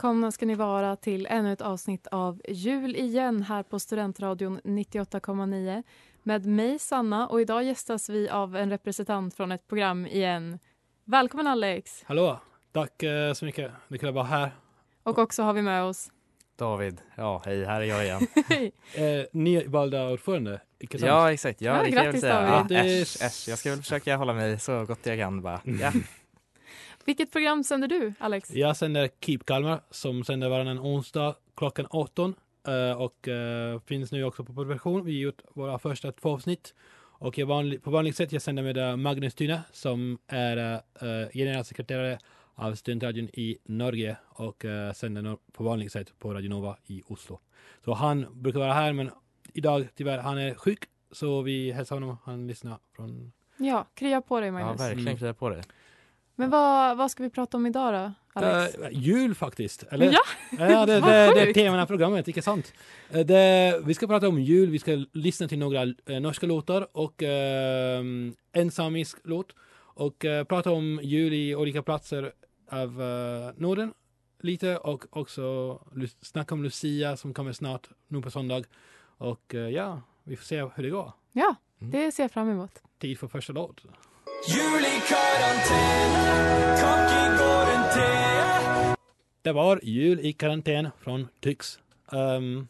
välkomna ska ni vara till ännu ett avsnitt av Jul igen här på Studentradion 98,9 med mig Sanna och idag gästas vi av en representant från ett program igen. Välkommen Alex! Hallå, tack eh, så mycket. Det är kul att vara här. Och också har vi med oss David, ja hej, här är jag igen. Eh, nyvalda ordförande, icke sant? ja, exakt. Ja, Ja, det kan jag väl grattis, säga. David. Ja, äsch, äsch. Jag ska väl försöka hålla mig så gott jag kan bara. Ja. Vilket program sänder du Alex? Jag sänder Keep Kalmar som sänder varannan onsdag klockan 18 eh, och eh, finns nu också på produktion. Vi har gjort våra första två avsnitt. Och jag vanlig, på vanligt sätt jag sänder med eh, Magnus Tyne som är generalsekreterare av Studentradion i Norge och sänder på vanligt sätt på Radio Nova i Oslo. Så han brukar vara här men idag tyvärr han är sjuk så vi hälsar honom. Han lyssnar från Ja, krya på dig ja, Magnus. verkligen Mm. krya på dig. Men vad, vad ska vi prata om idag då Alex? Eh, jul faktiskt, eller? Ja, Ja, det, det, det är temat i programmet, inte sant? Eh, Det, vi ska prata om jul, vi ska lyssna till några eh, norska låtar och eh, en samisk låt. Och eh, prata om jul i olika platser av eh, Norden lite och också snacka om Lucia som kommer snart, nu på söndag. Och eh, ja, vi får se hur det går. ja, Mm. det ser jag fram emot. Tid för första låt. Jul i karantän, kaki går. Det var jul i karantän från Tyx. Ehm,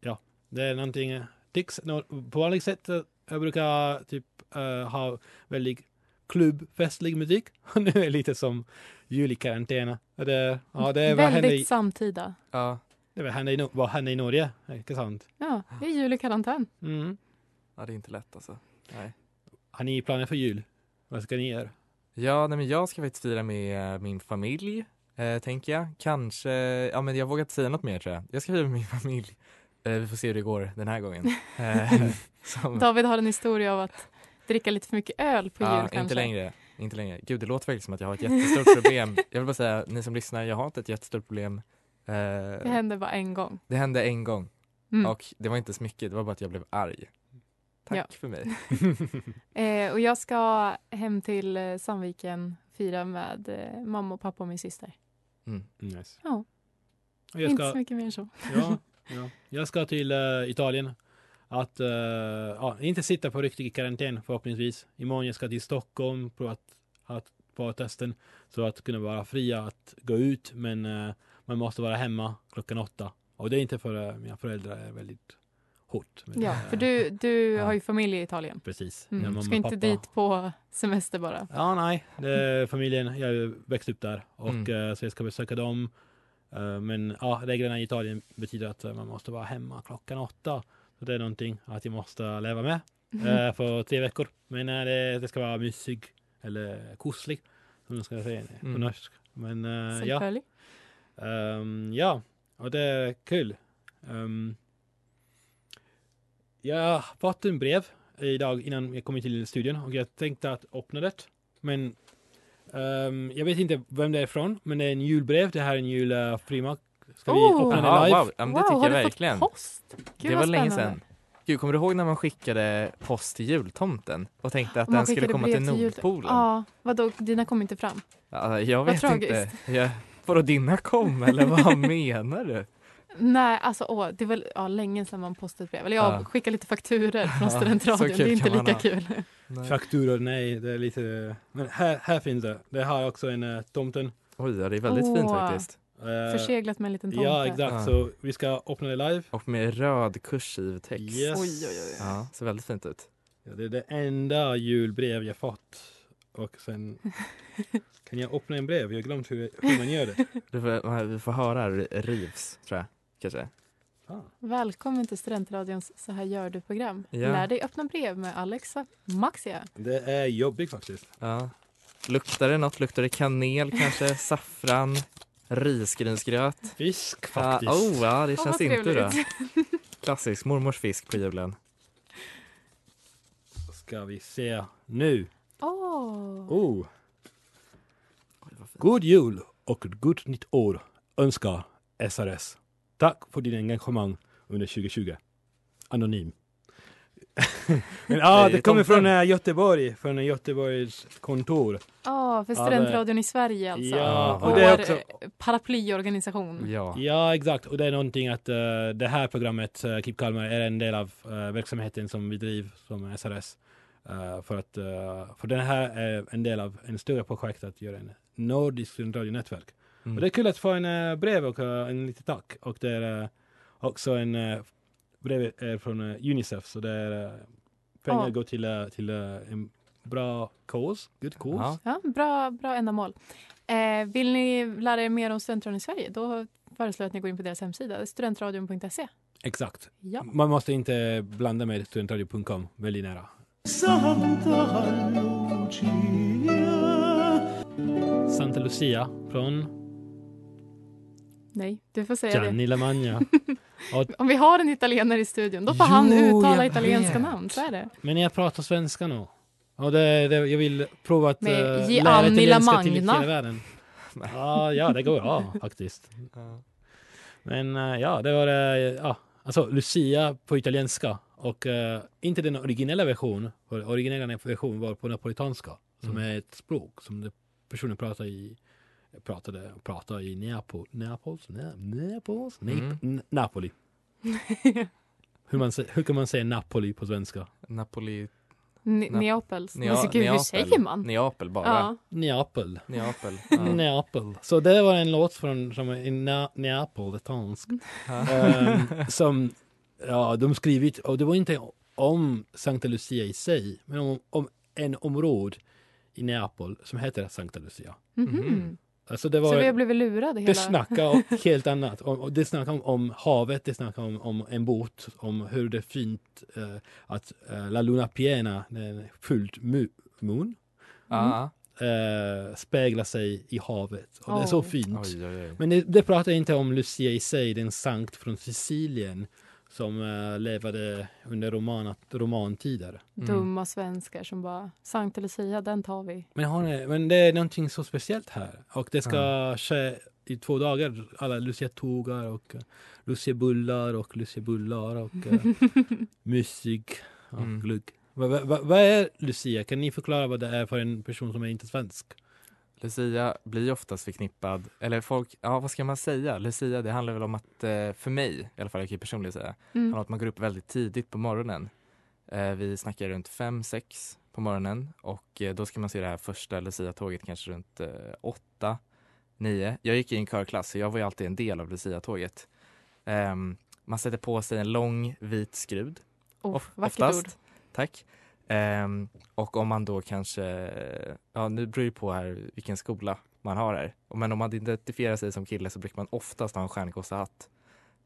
ja, det är någonting. eh, Tyx, på vanligt sätt, eh, jag brukar typ eh, ha väldigt klubbfestlig musik. Och nu är det lite som jul i karantän. Det, ja, det är Väldigt i, samtida. Ja, det är vad händer, i, vad händer i Norge, inte sant? Ja, det är jul i karantän. Mm. ja, det är inte lätt alltså. Nej. Har ni planer för jul? Vad ska ni göra? Ja, nej, men jag ska faktiskt fira med eh, min familj, eh, tänker jag. Kanske, ja men jag vågar inte säga något mer tror jag. Jag ska fira med min familj. Eh, vi får se hur det går den här gången. Eh, som- David har en historia av att dricka lite för mycket öl på jul ja, kanske. inte längre. Inte längre. Gud, det låter faktiskt som att jag har ett jättestort problem. Jag vill bara säga, ni som lyssnar, jag har inte ett jättestort problem. Eh, Det hände bara en gång. det hände en gång Mm. och det var inte så mycket, det var bara att jag blev arg. Tack Ja. för mig. Eh, och jag ska hem till eh, Sandviken fira med eh, mamma och pappa och min syster. Mm. Nice. Ja. Och jag Inte så ska, mycket mer än så. ja, ja. jag ska till eh, Italien. Att eh, ja, inte sitta på riktig karantän förhoppningsvis. Imorgon jag ska till Stockholm för att, att få testen. Så att kunna vara fria att gå ut. Men eh, man måste vara hemma klockan åtta. Och det är inte för uh, mina föräldrar är väldigt hårt. Men, Ja, för du, du ja. har ju familj i Italien. Precis. Mm. mamma ska inte pappa. dit på semester bara. Ja, nej. Det är familjen. Jag är växt upp där. Och, Mm. eh, så jag ska besöka dem. Eh, men ja, reglerna i Italien betyder att eh, man måste vara hemma klockan åtta. Så det är någonting att jag måste leva med eh, för tre veckor. Men det, det ska vara mysig eller koslig. Som man ska säga på Mm. norsk. Men ja. Ehm, ja, och det är kul. Ehm, jag har fått en brev idag innan jag kom till studion och jag tänkte att öppna det. Men Ehm, jag vet inte vem det är från, men det är en julbrev. Det här är en julfrimärk. Ska vi Oh. öppna Jaha, den live? wow, ja, men det wow, tycker har jag verkligen. fått post? Gud, det var vad länge sedan. Gud, kommer du ihåg när man skickade post till jultomten och tänkte att Och den skulle komma till Nordpolen? Ja, vadå, dina kom inte fram? Ja, jag Vad vet tragiskt. inte. Jag, vadå dina kom eller vad menar du? Nej, alltså åh, det är väl ja, länge sedan man postade ett brev. Eller jag Ja. skickar lite fakturer från Ja, studentradion. Det är inte lika ha. kul. Nej. Fakturor, nej, det är lite... Men här, här finns det. Det har också en uh, tomten. Oj, ja, det är väldigt fint Åh. faktiskt. Eh, Förseglat med en liten tomte. Ja, exakt. Ja. Så vi ska öppna det live. Och med röd kursiv text. Yes. Oj, oj, oj. Ja, ser väldigt fint ut. Ja, det är det enda julbrev jag fått. Och sen kan jag öppna en brev. Jag har glömt hur, hur man gör det. Du får, vi får höra rivs, tror jag. Kanske. Ah. Välkommen till Studentradions Så här gör du-program. Ja. Lär dig öppna brev med Alexa Maxia. Det är jobbigt faktiskt. Ja. Luktar det något? Luktar det kanel kanske? Saffran? Risgrynsgröt? Fisk Ja, faktiskt. oh, ja, det Åh, känns inte bra. Klassisk mormors fisk på julen. Ska vi se nu. Åh. Oh. Fint. God jul och gott nytt år önskar SRS. Tack för din engagemang under 2020. Anonym. Men ja, Det kommer från äh, Göteborg, från Göteborgs kontor. Ja, för Studentradion i Sverige alltså. Ja, och Vår det är också- eh, paraplyorganisation. Ja. Ja, exakt. Och det är någonting att eh, det här programmet, uh, Keep Kalmar, är en del av eh, verksamheten som vi driver som SRS. Eh, för att eh, för den här är en del av en större projekt att göra en nordisk studentradion-nätverk. Mm. Och det är kul att få en eh, brev och eh, en liten tack. Och det är eh, också en uh, brev är från Unicef, så det är pengar Ja. går till, till en bra cause, good cause. Ja. Ja, bra, bra ändamål. Eh, vill ni lära er mer om Studentradion i Sverige? Då föreslår jag att ni går in på deras hemsida, studentradion.se. Exakt. Ja. Man måste inte blanda med studentradio.com, väldigt nära. Santa Lucia från Nej, du får säga det. Gianni Lamagna. Om vi har en italienare i studion, då får han Jo, uttala jag italienska vet. namn. Så är det. Men jag pratar svenska nu. Och det, det, jag vill prova att Med uh, lära italienska till Lamagna. hela världen. Ja, ja, det går bra faktiskt. Ja. Men eh, ja, det var uh, ja, alltså Lucia på italienska och eh, inte den originella versionen. För originella version var på napolitanska som Mm. är ett språk som det personen pratar i pratade, pratade i Neapol, Neapols, ne, Neapols, ne, Mm. Napoli. Hur, man, hur kan man säga Napoli på svenska? Napoli... Na- Neapels. Nea- gud, hur Neapel. säger man? Neapel bara. Ja. Neapel. Neapel. Ja. Neapel. Så det var en låt från som är i Na- Neapolitansk. Ja. Ehm, som ja, de skrivit, och det var inte om Santa Lucia i sig, men om, om en område i Neapel som heter Santa Lucia. Mhm. Mhm. Alltså det Så vi har var, blivit lurade hela... det snackar om helt annat. Om, det snackar om, om havet, det snackar om, om en båt, om hur det är fint eh, att eh, La Luna Piena, den fullt moon, Ja. eh, speglar sig i havet. Och det är så Oh. fint. Oj, oj, oj. Men det, det pratar inte om Lucia i sig, den sankt från Sicilien som uh, levde under romanat, romantider. Mm. Dumma svenskar som bara, Sankta Lucia, den tar vi. Men, hon men det är någonting så speciellt här. Och det ska ske i två dagar. Alla Lucia-tågar och uh, Lucia-bullar och Lucia-bullar och uh, musik och Mm. glugg. Vad va, va, vad är Lucia? Kan ni förklara vad det är för en person som är inte svensk? Lucia blir oftast förknippad, eller folk, ja vad ska man säga? Lucia det handlar väl om att, eh, för mig i alla fall, jag kan ju personligen säga, Mm. att man går upp väldigt tidigt på morgonen. Eh, vi snackar runt 5-6 på morgonen och eh, då ska man se det här första Lucia-tåget kanske runt 8 9. Jag gick i en körklass så jag var ju alltid en del av Lucia-tåget. Ehm, man sätter på sig en lång vit skrud Oh, vackert ord. Tack. Ehm, och om man då kanske, ja nu beror det på här vilken skola man har här. Men om man identifierar sig som kille så brukar man oftast ha en stjärngossehatt.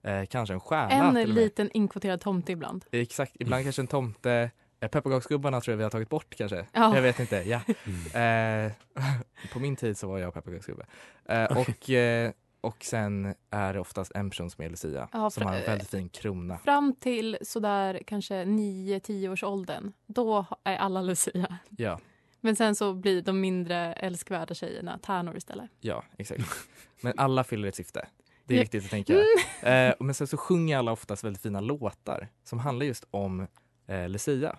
Eh, kanske en stjärna En liten inkvoterad tomte ibland. Exakt, ibland kanske en tomte. Eh, Pepparkaksgubbarna tror jag vi har tagit bort kanske. Ja. Jag vet inte, ja. Eh, på min tid så var jag pepparkaksgubbe. Eh, och, eh, och sen är det oftast en person som är Lucia Ja, som har en väldigt fin krona. Fram till sådär kanske 9-10 års åldern, då är alla Lucia. Ja. Men sen så blir de mindre älskvärda tjejerna tärnor istället. Ja, exakt. Men alla fyller ett syfte. Det är viktigt att tänka. Mm. Eh, men sen så sjunger alla oftast väldigt fina låtar som handlar just om eh, Lucia.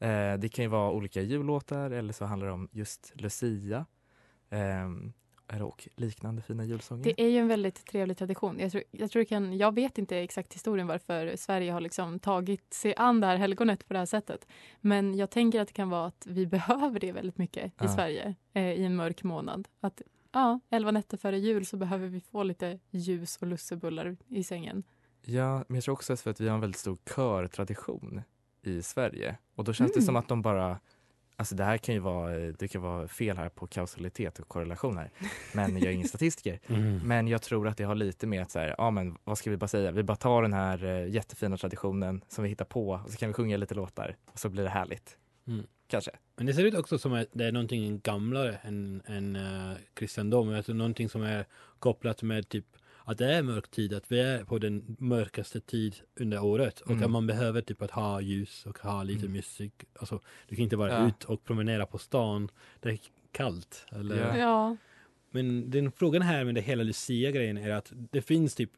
Eh, det kan ju vara olika jullåtar eller så handlar det om just Lucia. Och liknande fina julsånger. Det är ju en väldigt trevlig tradition. Jag, tror, jag, tror det kan, jag vet inte exakt historien varför Sverige har liksom tagit sig an det här helgonet på det här sättet. Men jag tänker att det kan vara att vi behöver det väldigt mycket i Ja. Sverige eh, i en mörk månad. Att ja, elva nätter före jul så behöver vi få lite ljus och lussebullar i sängen. Ja, men jag tror också att för att vi har en väldigt stor körtradition i Sverige. Och då känns det Mm. som att de bara Alltså det här kan ju vara, det kan vara fel här på kausalitet och korrelation här. Men jag är ingen statistiker. Mm. Men jag tror att det har lite med att så här, ja men vad ska vi bara säga? Vi bara tar den här eh, jättefina traditionen som vi hittar på och så kan vi sjunga lite låtar och så blir det härligt. Mm. Kanske. Men det ser ut också som att det är någonting gamlare än, än uh, kristendom. Alltså någonting som är kopplat med typ att det är mörk tid, att vi är på den mörkaste tid under året och Mm. att man behöver typ att ha ljus och ha lite Mm. musik. Alltså, du kan inte vara Ja. ut och promenera på stan. Det är kallt. Eller? Ja. Ja, Men den frågan här med det hela Lucia-grejen är att det finns typ,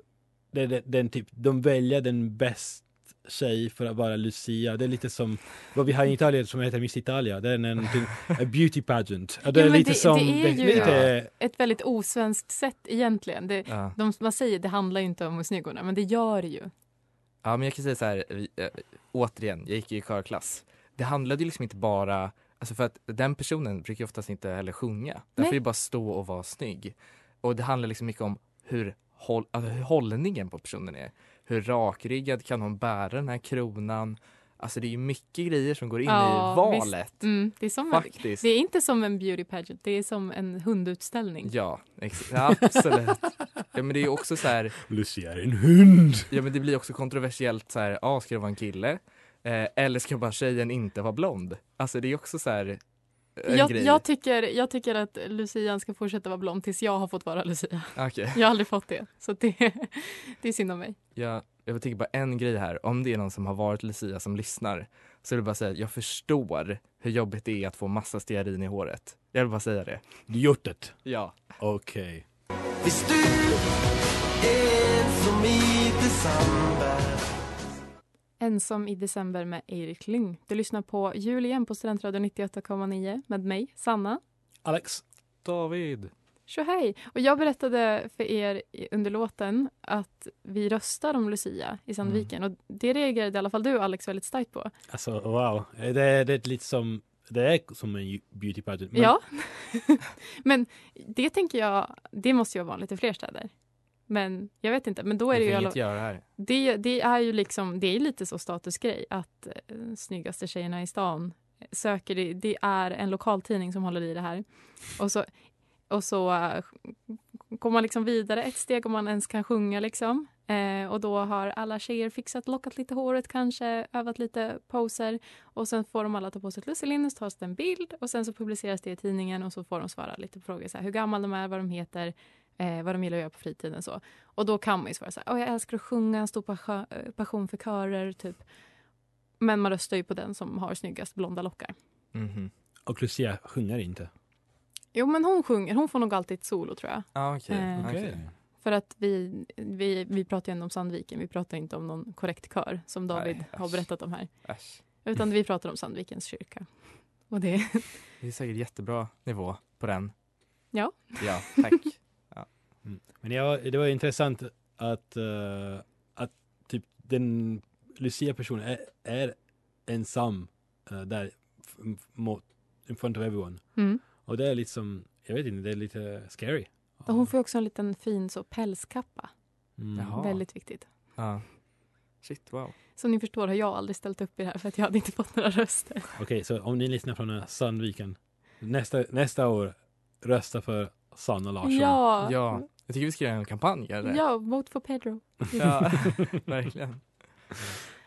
det, det, den typ, de väljer den bäst tjej för att vara Lucia. Det är lite som vad vi har i Italien som heter Miss Italia. Det är en, beauty pageant. Ja, Det är lite det- som, det är ju- lite, ett väldigt osvenskt sätt egentligen. Det, Ja. de, man säger det handlar ju inte om hur snygg hon är, men det gör det ju. Ja, men jag kan säga så här, vi- äh, återigen, jag gick ju i körklass. Det handlade ju liksom inte bara, alltså för att den personen brukar ju oftast inte heller sjunga. Den får ju bara stå och vara snygg. Och det handlar liksom mycket om hur, håll, alltså hur hållningen på personen är. Hur rakryggad kan hon bära den här kronan? Alltså det är ju mycket grejer som går in Ja, i valet. Mm, det, är som en, det är inte som en beauty pageant, det är som en hundutställning. Ja, ex- ja, absolut. ja, men det är ju också så här, Lucia är en hund. ja men det blir också kontroversiellt så här, ja ska det vara en kille? Eh, eller ska bara tjejen inte vara blond? Alltså det är också så här Jag, grej. jag, tycker, jag tycker att Lucian ska fortsätta vara blond tills jag har fått vara Lucia. Okej. Jag har aldrig fått det, så det, det är synd om mig. Jag, jag tänker bara en grej här. Om det är någon som har varit Lucia som lyssnar så vill jag bara säga att jag förstår hur jobbigt det är att få massa stearin i håret. Jag vill bara säga det. Du gjort det? Ja. Okej. Visst du är som i december Ensam i december med Erik Lyng. Du lyssnar på Jul igen på Studentradion 98,9 med mig, Sanna. Alex. David. Tjohej! Och jag berättade för er under låten att vi röstar om Lucia i Sandviken. Och det reagerade i alla fall du, Alex, väldigt starkt på. Alltså wow. Det är, det är lite som, det är som en beauty pageant. Men- Ja. Men det tänker jag, det måste ju vara vanligt i fler städer. Men jag vet inte. Men då är det Vi ju... alla- göra här. Det, det är ju liksom, det är lite så statusgrej att eh, snyggaste tjejerna i stan söker, det, det är en lokaltidning som håller i det här. Och så, och så eh, går man liksom vidare ett steg om man ens kan sjunga liksom. Eh, och då har alla tjejer fixat, lockat lite håret kanske, övat lite poser och sen får de alla ta på sig ett lusselinne, så tas det en bild och sen så publiceras det i tidningen och så får de svara lite på frågor så här, hur gamla de är, vad de heter, eh, vad de gillar att göra på fritiden så. Och då kan man ju svara så här, "Åh, jag älskar att sjunga, en stor passion, eh, passion för körer, typ. Men man röstar ju på den som har snyggast blonda lockar. Mhm. Och Lucia sjunger inte. Jo, men hon sjunger. Hon får nog alltid ett solo, tror jag. Ja, okej. Eh, Okej. För att vi, vi, vi pratar ju ändå om Sandviken. Vi pratar inte om någon korrekt kör, som David Nej, har berättat om här. Äsch. Utan vi pratar om Sandvikens kyrka. Och det, Det är säkert jättebra nivå på den. Ja. Ja, tack. Mm. Men ja, det var intressant att, eh, att typ den Lucia-personen är, är ensam eh, där mot, in front of everyone. mm. Och det är liksom, jag vet inte, det är lite scary. Och hon får också en liten fin så pälskappa. Mm. Jaha. Väldigt viktigt. Ja. Shit, wow. Som ni förstår har jag aldrig ställt upp i det här för att jag hade inte fått några röster. Okej, så om ni lyssnar från eh, Sandviken, nästa, nästa år, rösta för Sanna Larsson. Ja, Ja, jag tycker vi ska göra en kampanj. Eller? ja, vote for Pedro. ja verkligen.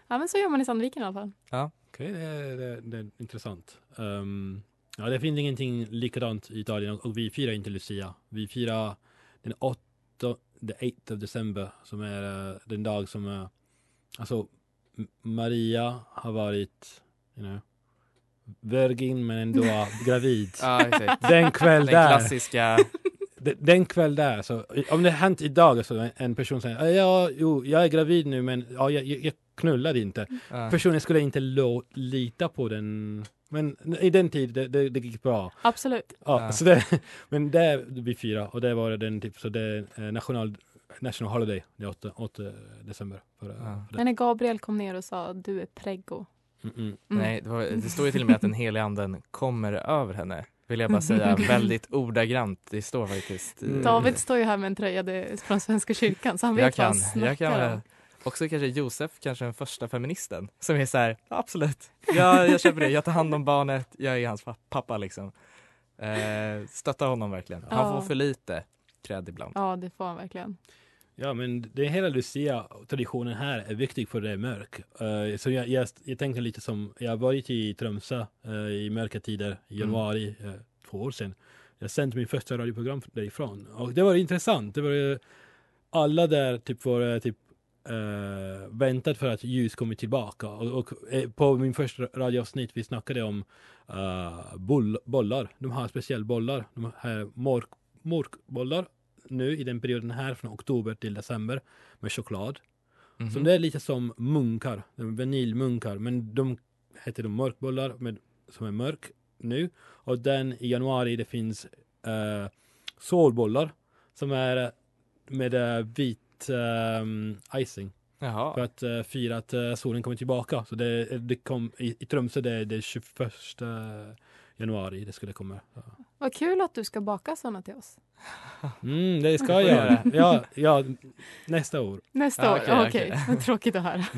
Ja, men så gör man i Sandviken i alla fall. Okej, det, är- det, är- det är intressant. Ehm, ja, det finns ingenting likadant i Italien och vi firar inte Lucia. Vi firar den 8, the 8th of December som är eh, den dag som, uh, alltså Maria har varit, you know, virgin men ändå gravid. Ja, exakt. Den kväll Den där. klassiska, Den, kväll där, så, om det hänt idag, alltså, en- en person säger "Ah, ja, jo, jag är gravid nu men ja, jag, jag knullade inte. ja. Personen skulle inte lo, lita på den. Men i den tid, det, det, det gick bra. Absolut. Ja, Ja. Så det, men det är vi fyra och det var den typ, så det är eh, national, national holiday, det är 8, 8 december. Förra, Ja. för Men när Gabriel kom ner och sa du är preggo. Mm, mm. Mm. nej, det, var, det står ju till och med att den heliga anden kommer över henne. Vill jag bara säga väldigt ordagrant. Det står faktiskt. Mm. David står ju här med en tröja från Svenska kyrkan så han jag vet vad kan, han jag snackar kan om. Också kanske Josef, kanske den första feministen som är så här, absolut, ja, jag köper det, jag tar hand om barnet, jag är hans pa- pappa liksom. Eh, stöttar honom verkligen. Han Ja. får för lite cred ibland. Ja, det får han verkligen. Ja, men det hela Lucia-traditionen här är viktig för det är mörk. Eh, så jag, jag, jag tänker lite som, jag har varit i Tromsö eh, i mörka tider i Mm. januari, eh, två år sedan. Jag sände min första radioprogram därifrån och det var intressant. Det var alla där typ var typ väntat för att ljus kommer tillbaka och, och på min första radioavsnitt vi snackade om uh, boll, bollar. De har speciella bollar, de har mork, morkbollar nu i den perioden här från oktober till december med choklad. Mhm. Så det är lite som munkar, vaniljmunkar, men de heter de mörkbollar med, som är mörk nu. Och den i januari det finns uh, solbollar som är eh, med uh, vit eh, icing Jaha. för att uh, fira att eh, solen kommer tillbaka. Så det, det kom i, i Tromsö det är det 21 januari det skulle komma. Ja. Vad kul att du ska baka såna till oss. Mm, det ska jag göra. Ja, ja, nästa år. Nästa Ja, år? okej, Ja, Okej, okej. Vad tråkigt att höra.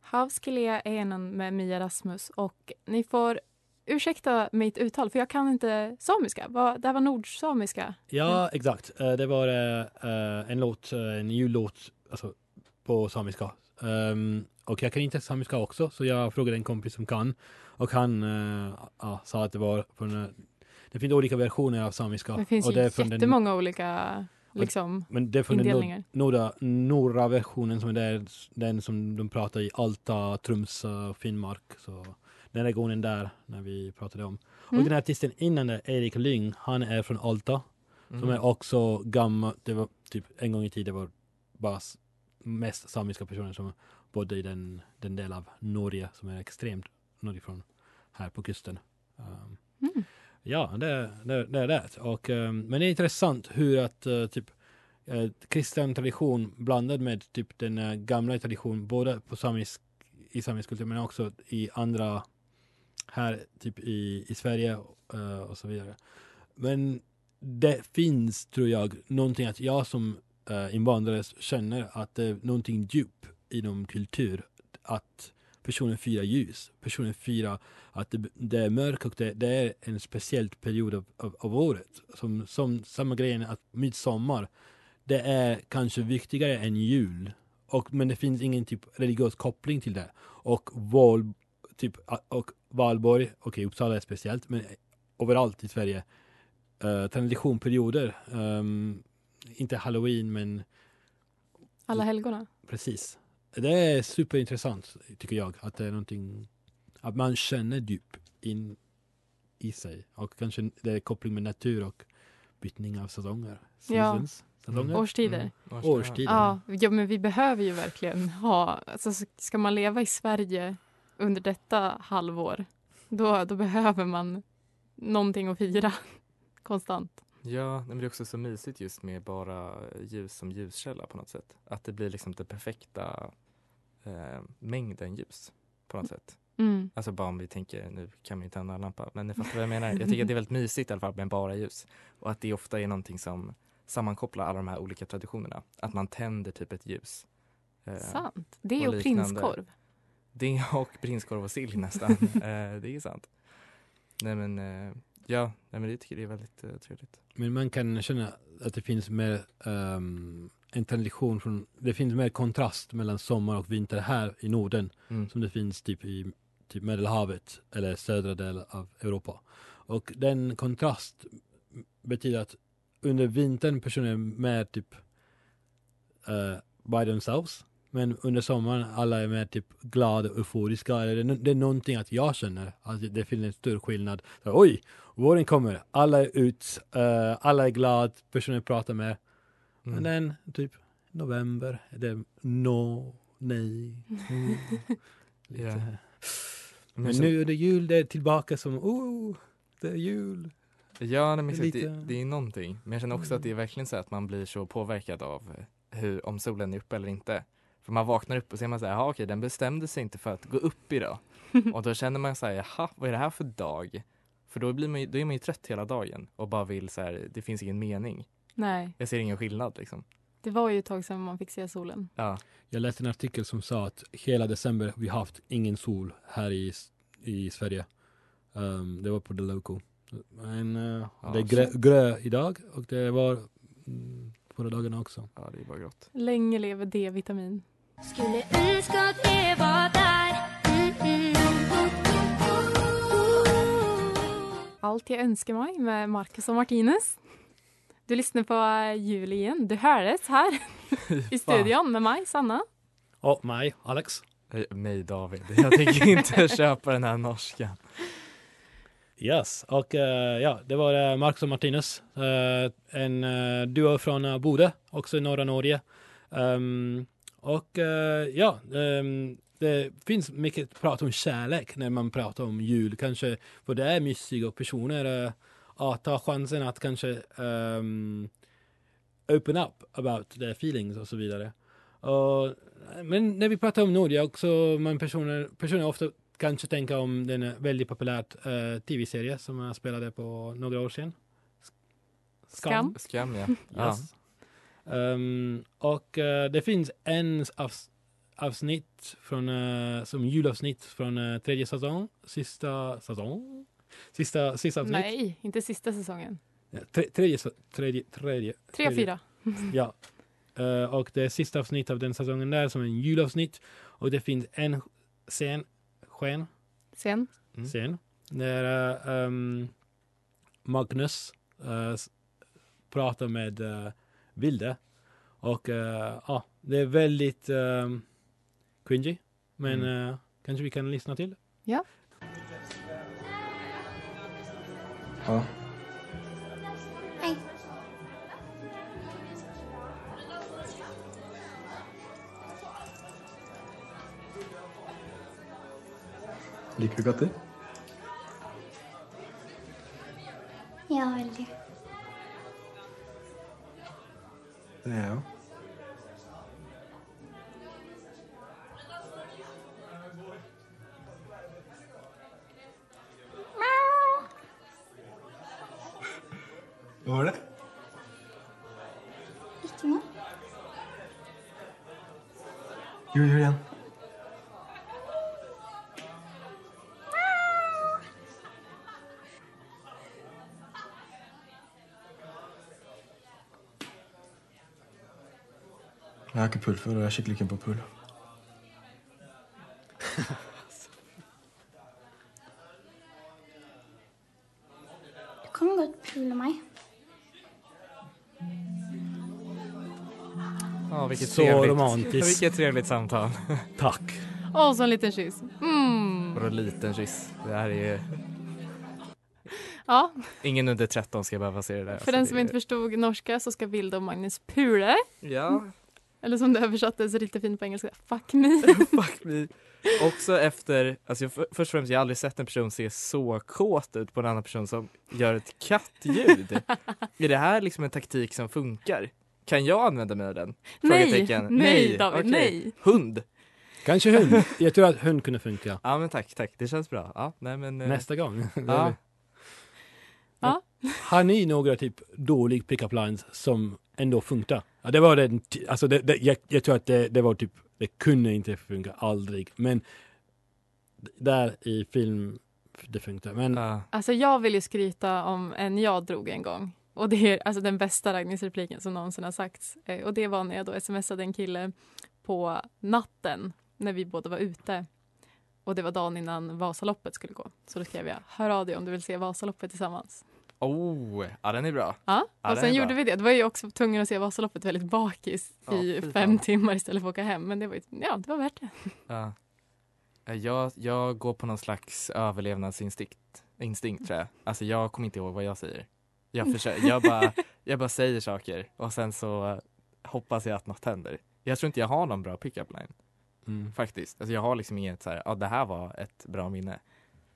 Havskilea är en med Mia Rasmus och ni får ursäkta mitt uttal för jag kan inte samiska. Det här var nordsamiska. Ja, exakt. Eh, det var eh, en låt, eh, en jullåt alltså, på samiska. Ehm, och jag kan inte samiska också, så jag frågade en kompis som kan. Och han eh, ja, sa att det var från... eh, det finns olika versioner av samiska. Det finns och det är från den, jättemånga olika liksom, men det är från den norra, norra versionen som är där, den som de pratar i Alta, Tromsö och Finnmark. Så den regionen där, när vi pratade om. Mm. Och den här artisten innan det, Erik Lyng, han är från Alta. Som Mm. är också gammal, det var typ en gång i tiden var bara mest samiska personer som bodde i den, den del av Norge som är extremt norrifrån här på kusten. Um, Mm. Ja, det, det, det är det. Och, um, men det är intressant hur att uh, typ uh, kristen tradition blandad med typ den uh, gamla tradition både på samisk, i samisk kultur men också i andra här typ i, i Sverige och så vidare. Men det finns, tror jag, någonting att jag som Eh, invandrare känner att det är någonting djupt inom kultur. Att personen firar ljus, personen firar att det, det är mörkt och det, det är en speciell period av, av, av året. Som, som samma grejen att midsommar, det är kanske viktigare än jul. Och, men det finns ingen typ religiös koppling till det. Och val, typ, och Valborg, okej Uppsala är speciellt, men överallt i Sverige, eh, traditionperioder, ehm, inte halloween men Alla helgona. precis. Det är superintressant tycker jag, att det är någonting, att man känner djup in i sig och kanske det är koppling med natur och bytning av säsonger. Ja. Seasons, säsonger. Årstider. Mm. Årstider. Ja, ja, men vi behöver ju verkligen ha... Alltså, ska man leva i Sverige under detta halvår då, då behöver man någonting att fira konstant. Ja, men det är också så mysigt just med bara ljus som ljuskälla på något sätt. Att det blir liksom den perfekta eh, mängden ljus på något sätt. Mm. Alltså bara om vi tänker, nu kan vi inte tända en lampa, men ni fattar vad jag menar. Jag tycker att det är väldigt mysigt i alla fall med bara ljus. Och att det ofta är någonting som sammankopplar alla de här olika traditionerna. Att man tänder typ ett ljus. Eh, Sant. Det och och prinskorv. Det och prinskorv och sill nästan. eh, det är sant. Nej men, eh, ja, nej, men det tycker jag är väldigt eh, trevligt. Men man kan känna att det finns mer ehm, en tradition från, det finns mer kontrast mellan sommar och vinter här i Norden Mm. som det finns typ i typ Medelhavet eller södra delen av Europa. Och den kontrast betyder att under vintern personer är mer typ eh, by themselves. Men under sommaren alla är mer typ glada och euforiska. Eller det, är det är någonting att jag känner. Alltså det finns en stor skillnad. Så, Oj, våren kommer. Alla är ut. eh, alla är glada. Personer pratar med. Mm. Men den typ november. är Det no, nej. mm, lite. Ja. Men Men så- nu är det jul. Det är tillbaka som oh, det är jul. Ja, nej, men Det är det, lite- Mm. det är någonting. Men jag känner också att det är verkligen så att man blir så påverkad av eh, hur, om solen är uppe eller inte. För man vaknar upp och ser man så här, "Jaha, okej, den bestämde sig inte för att gå upp idag. och då känner man så här, jaha, vad är det här för dag? För då, blir man, ju- då är man ju trött hela dagen och bara vill så här, det finns ingen mening. Nej, Jag ser ingen skillnad liksom. det var ju ett tag sedan man fick se solen. Ja, Jag läste en artikel som sa att hela december vi har haft ingen sol här i, i Sverige. Um, det var på The Local. Men uh, Ja, det är grö, grö idag och det var mm, förra dagarna också. ja det är bara grått. Länge lever D-vitamin. Skulle önska att det var där mm, mm. Allt jag önskar mig med Marcus och Martinez. Du lyssnar på eh, jul igen. Du hördes här i studion med mig, Sanna. Och mig, Alex. Eh, Mig David, jag tänker inte köpa den här norskan. Yes, och eh, ja, det var uh, Marcus och Martinus. Eh, en uh, duo från uh, Bode, också i norra Norge. Ehm, och eh, ja, ehm, det finns mycket prat om kärlek när man pratar om jul. Kanske, för det är mysigt och personer uh, att ta chansen att kanske ehm, open up about their feelings och så vidare. Och, men när vi pratar om Norge också, man personer, personer ofta kanske tänka om den väldigt populärt eh, tv-serie som jag spelade på några år sedan. Skam. Skam ja. ja. Yes. Ehm, och eh, det finns en avs- avsnitt från, eh, som julavsnitt från eh, tredje säsong, sista säsong, sista, sista avsnitt. Nej, inte sista säsongen. Ja, tre, tredje, tredje, tredje, Tre fyra. Ja. Och det är sista avsnitt av den säsongen där som är en julavsnitt. Och det finns en scen, sken, Sen. Mm. scen där ehm, Magnus pratar med Vilde. Och eh, ja, det är väldigt um, cringy. Men Mm. eh, kanske vi kan lyssna till. Ja. Ja. Hej. Liker du katter? Ja, veldig. Jo. Hva var det? Ikke noe. Jo, gjør det igjen. Jeg har ikke pull før, og jeg er skikkelig keen på pull. Du kan godt pule meg. Ja, vilket Så trevligt. romantiskt. Vilket trevligt samtal. Tack. Och så en liten kyss. Mm. Och en liten kyss. Det här är Ja, ingen under 13 ska behöva se det där. för den som inte förstod norska så ska Vilde och Magnus pule. Ja, Eller som det översattes lite fint på engelska, fuck me. fuck me. Också efter, alltså jag, för, först och främst jag har aldrig sett en person se så kåt ut på en annan person som gör ett kattljud. är det här liksom en taktik som funkar? Kan jag använda mig av den? Nej, nej, David, okej. nej. Hund? Kanske hund. Jag tror att hund kunde funka. Ja men tack, tack. Det känns bra. Ja, nej, men, eh, Nästa gång. Ja. Ja. Har ni några typ dålig pick-up lines som ändå funkar? Ja, det var den, t- alltså det, det, jag, jag tror att det, det var typ, det kunde inte funka, aldrig. Men där i film, det funkar. Men. Alltså jag vill ju skryta om en jag drog en gång. Och det är alltså den bästa raggningsrepliken som någonsin har sagts. Eh, Och det var när jag då smsade en kille på natten när vi båda var ute. Och det var dagen innan Vasaloppet skulle gå. Så då skrev jag, hör av dig om du vill se Vasaloppet tillsammans. Oh, ja den är bra. Ja, Ja, och den sen gjorde bra. vi det. Det var ju också tvungen att se Vasaloppet väldigt bakis Ja, i fy fem fan. timmar istället för att åka hem. Men det var ju, ja, det var värt det. Ja. Eh, Jag, jag går på någon slags överlevnadsinstinkt instinkt, tror jag. Alltså jag kommer inte ihåg vad jag säger. Jag, försöker, jag, bara, jag bara säger saker och sen så hoppas jag att något händer. Jag tror inte jag har någon bra pick-up line. Mm. Faktiskt. Alltså jag har liksom inget så här, ja det här var ett bra minne.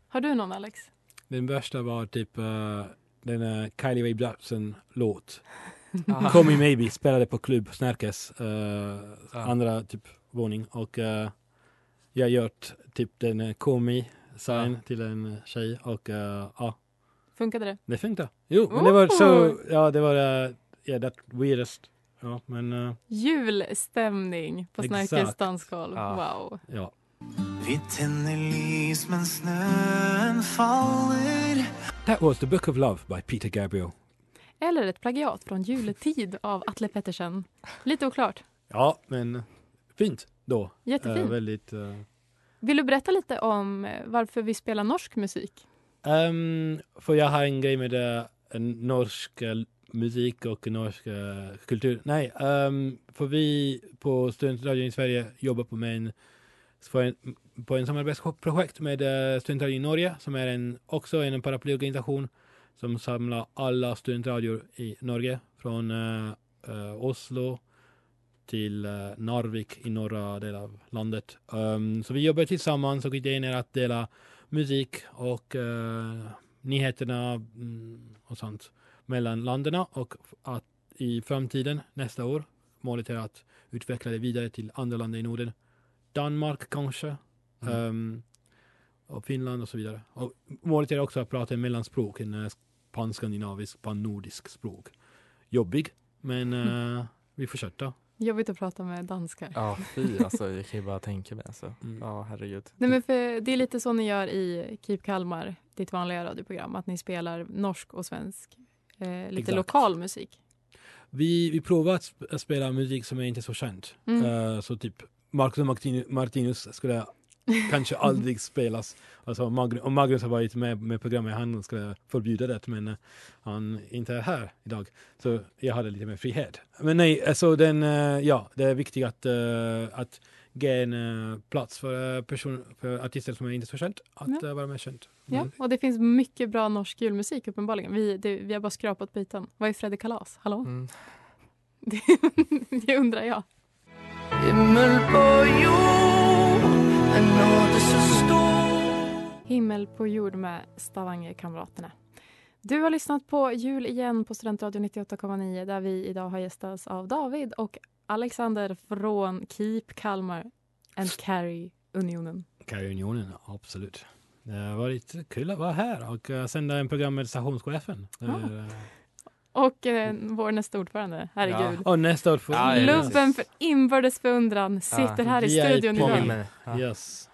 Har du någon Alex? Den värsta var typ uh, den uh, Kylie Rae Jepsen-låt. Ah. Call Me Maybe spelade på klubb Snärkes uh, Ah. andra typ våning och uh, jag gjort typ den uh, Call Me sign till en uh, tjej och uh, ja, Funkade det? det funkade. Jo, men det var så, ja det var uh, yeah, that weirdest. Ja, men uh, Julstämning på. Snärkes dansgolv. Ja. Wow. ja. Vi tänder lys men snön faller That was The Book of Love by Peter Gabriel. Eller ett plagiat från Juletid av Atle Pettersen. Lite oklart. Ja, men fint då. Jättefint. Uh, väldigt uh, Vill du berätta lite om eh, varför vi spelar norsk musik? Ehm, för jag har en grej med uh, norsk eh, musik och norsk eh, kultur. Nej, ehm, för vi på Studentradion i Sverige jobbar på, med en, för en, på en samarbetsprojekt med eh, uh, Studentradion i Norge som är en, också en paraplyorganisation som samlar alla studentradior i Norge från uh, Oslo till uh, Narvik i norra delen av landet. Um, så vi jobbar tillsammans och idén är att dela musik och uh, nyheterna mm, och sånt mellan länderna och att i framtiden nästa år målet är att utveckla det vidare till andra länder i Norden. Danmark kanske. Mm. ehm, och Finland och så vidare. Och målet är också att prata mellanspråk, en eh, pan-skandinavisk, pan-nordisk språk. Jobbig, men eh, vi fortsätter. Jobbigt att prata med danskar. Ja fy alltså jag kan ju bara tänka mig alltså. Mm. Ja herregud. Nej, men för det är lite så ni gör i Keep Kalmar, ditt vanliga radioprogram. Att ni spelar norsk och svensk, eh, lite Exakt. lokal musik. Vi, vi provar att sp- att spela musik som är inte så känd. Mm. Eh, så typ Marcus Martinus skulle kanske aldrig spelas. Alltså, Mag- om Magnus har varit med med programmet, han skulle förbjuda det, men eh, han inte är här idag. Så jag hade lite mer frihet. Men nej, alltså den, eh, ja, det är viktigt att, eh, att ge en plats för, person, för artister som är inte så känd, att Ja. vara mer känd. Ja, och det finns mycket bra norsk julmusik uppenbarligen. Vi, det, vi har bara skrapat på ytan. Vad är Freddy Kalas? Hallå? Mm. Det, det undrar jag. Himmel på jord En nåd så stor Himmel på jord med Stavanger-kamraterna. Du har lyssnat på Jul igen på Studentradion 98,9 där vi idag har gästats av David och Alexander från Keep Kalmar and Carry Unionen. Carry-unionen, absolut. Det har varit kul att vara här och uh, sända en program med stationschefen. Är, eh, Och eh, vår nästa ordförande, herregud. Och nästa får Ja, ja, Lubben för inbördes beundran sitter här i vi är i studion idag. Ja. Yes.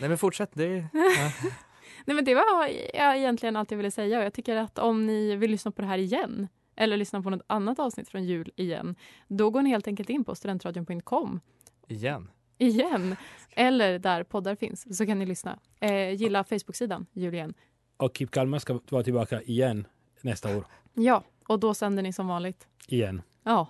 Nej men fortsätt, det är... Nej, men det var jag egentligen allt jag ville säga. Och jag tycker att om ni vill lyssna på det här igen eller lyssna på något annat avsnitt från jul igen, då går ni helt enkelt in på studentradion.com Igen. igen. Eller där poddar finns, så kan ni lyssna. Eh, gilla Facebook-sidan, jul igen. Och Keep Kalmar ska vara tillbaka igen nästa år. Ja, och då sänder ni som vanligt. Igen. Ja.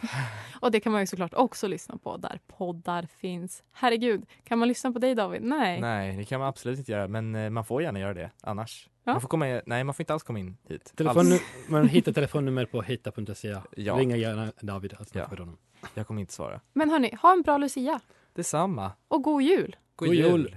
och det kan man ju såklart också lyssna på där poddar finns. Herregud, kan man lyssna på dig David? Nej. Nej det kan man absolut inte göra men eh, man får gärna göra det annars. Ja. Man får komma, nej man får inte alls komma in hit. Telefon, man hittar telefonnummer på hitta.se. Ja. Ringa gärna David snacka Ja. honom. Jag kommer inte svara. Men hörni, ha en bra Lucia Detsamma. och god jul! God, God jul. jul.